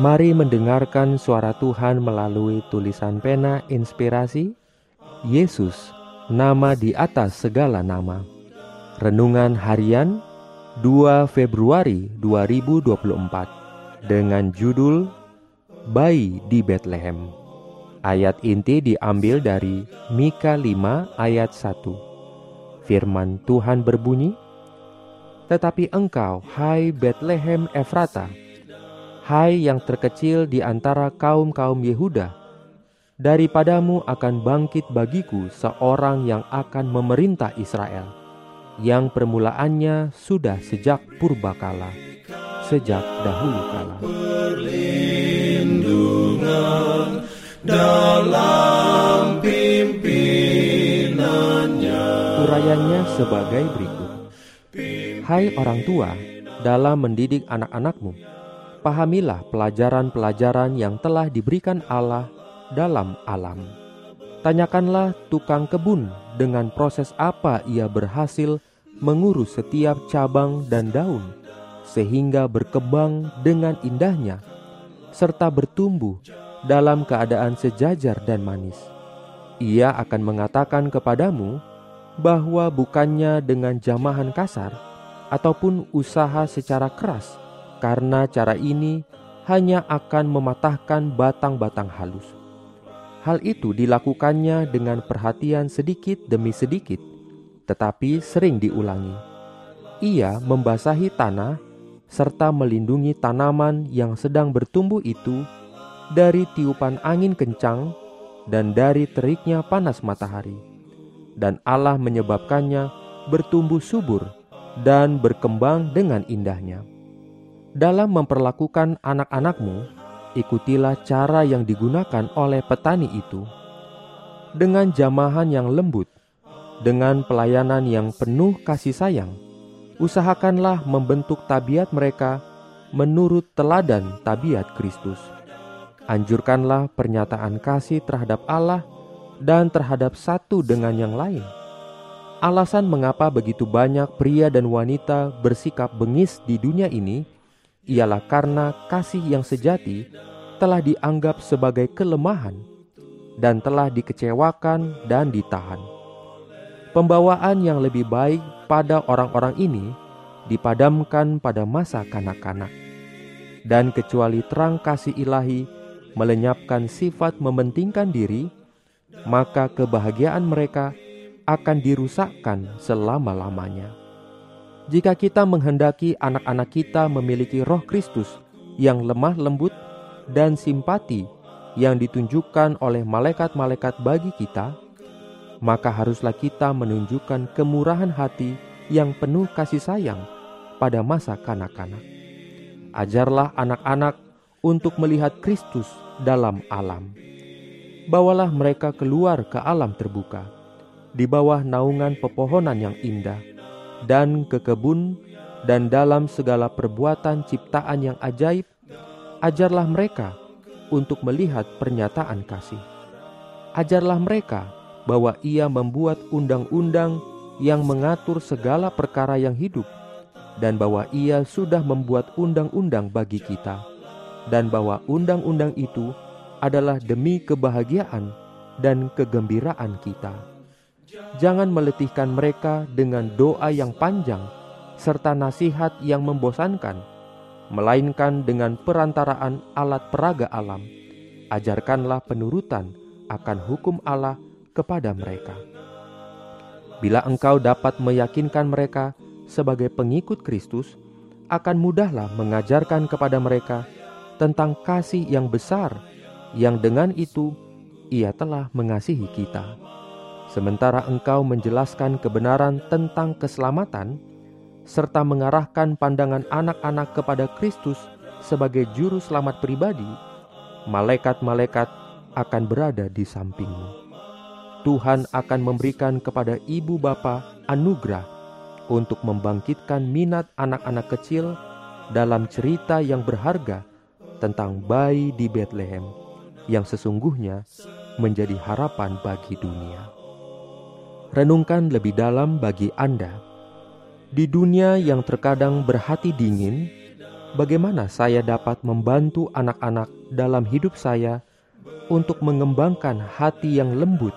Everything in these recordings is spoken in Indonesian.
Mari mendengarkan suara Tuhan melalui tulisan pena inspirasi Yesus, nama di atas segala nama. Renungan harian 2 Februari 2024 dengan judul Bayi di Bethlehem. Ayat inti diambil dari Mika 5 ayat 1. Firman Tuhan berbunyi, Tetapi engkau, hai Bethlehem Efrata, Hai yang terkecil di antara kaum-kaum Yehuda, daripadamu akan bangkit bagiku seorang yang akan memerintah Israel, yang permulaannya sudah sejak purbakala, sejak dahulu kala. Perlindungan dalam pimpinannya. Urayanya sebagai berikut. Hai orang tua, dalam mendidik anak-anakmu, pahamilah pelajaran-pelajaran yang telah diberikan Allah dalam alam. Tanyakanlah tukang kebun dengan proses apa ia berhasil mengurus setiap cabang dan daun, sehingga berkembang dengan indahnya, serta bertumbuh dalam keadaan sejajar dan manis. Ia akan mengatakan kepadamu bahwa bukannya dengan jamahan kasar ataupun usaha secara keras karena cara ini hanya akan mematahkan batang-batang halus. Hal itu dilakukannya dengan perhatian sedikit demi sedikit, tetapi sering diulangi. Ia membasahi tanah serta melindungi tanaman yang sedang bertumbuh itu dari tiupan angin kencang dan dari teriknya panas matahari. Dan Allah menyebabkannya bertumbuh subur dan berkembang dengan indahnya. Dalam memperlakukan anak-anakmu, ikutilah cara yang digunakan oleh petani itu. Dengan jamahan yang lembut, dengan pelayanan yang penuh kasih sayang, usahakanlah membentuk tabiat mereka menurut teladan tabiat Kristus. Anjurkanlah pernyataan kasih terhadap Allah dan terhadap satu dengan yang lain. Alasan mengapa begitu banyak pria dan wanita bersikap bengis di dunia ini ialah karena kasih yang sejati telah dianggap sebagai kelemahan dan telah dikecewakan dan ditahan. Pembawaan yang lebih baik pada orang-orang ini dipadamkan pada masa kanak-kanak, dan kecuali terang kasih ilahi melenyapkan sifat mementingkan diri, maka kebahagiaan mereka akan dirusakkan selama-lamanya jika kita menghendaki anak-anak kita memiliki roh Kristus yang lemah lembut dan simpati yang ditunjukkan oleh malaikat-malaikat bagi kita, maka haruslah kita menunjukkan kemurahan hati yang penuh kasih sayang pada masa kanak-kanak. Ajarlah anak-anak untuk melihat Kristus dalam alam. Bawalah mereka keluar ke alam terbuka, di bawah naungan pepohonan yang indah, dan ke kebun dan dalam segala perbuatan ciptaan yang ajaib, ajarlah mereka untuk melihat pernyataan kasih. Ajarlah mereka bahwa Ia membuat undang-undang yang mengatur segala perkara yang hidup, dan bahwa Ia sudah membuat undang-undang bagi kita, dan bahwa undang-undang itu adalah demi kebahagiaan dan kegembiraan kita. Jangan meletihkan mereka dengan doa yang panjang serta nasihat yang membosankan, melainkan dengan perantaraan alat peraga alam. Ajarkanlah penurutan akan hukum Allah kepada mereka. Bila engkau dapat meyakinkan mereka sebagai pengikut Kristus, akan mudahlah mengajarkan kepada mereka tentang kasih yang besar, yang dengan itu Ia telah mengasihi kita. Sementara engkau menjelaskan kebenaran tentang keselamatan, serta mengarahkan pandangan anak-anak kepada Kristus sebagai juru selamat pribadi, malaikat-malaikat akan berada di sampingmu. Tuhan akan memberikan kepada ibu bapa anugerah untuk membangkitkan minat anak-anak kecil dalam cerita yang berharga tentang bayi di Bethlehem yang sesungguhnya menjadi harapan bagi dunia. Renungkan lebih dalam bagi Anda. Di dunia yang terkadang berhati dingin, bagaimana saya dapat membantu anak-anak dalam hidup saya untuk mengembangkan hati yang lembut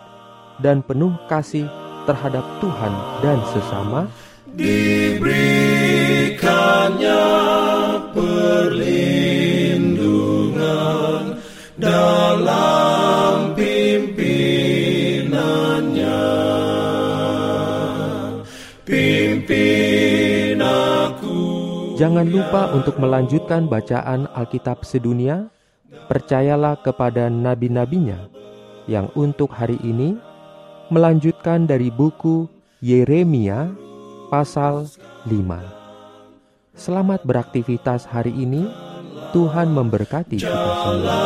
dan penuh kasih terhadap Tuhan dan sesama, diberikannya Jangan lupa untuk melanjutkan bacaan Alkitab sedunia. Percayalah kepada nabi-nabinya yang untuk hari ini melanjutkan dari buku Yeremia pasal 5. Selamat beraktivitas hari ini. Tuhan memberkati kita semua.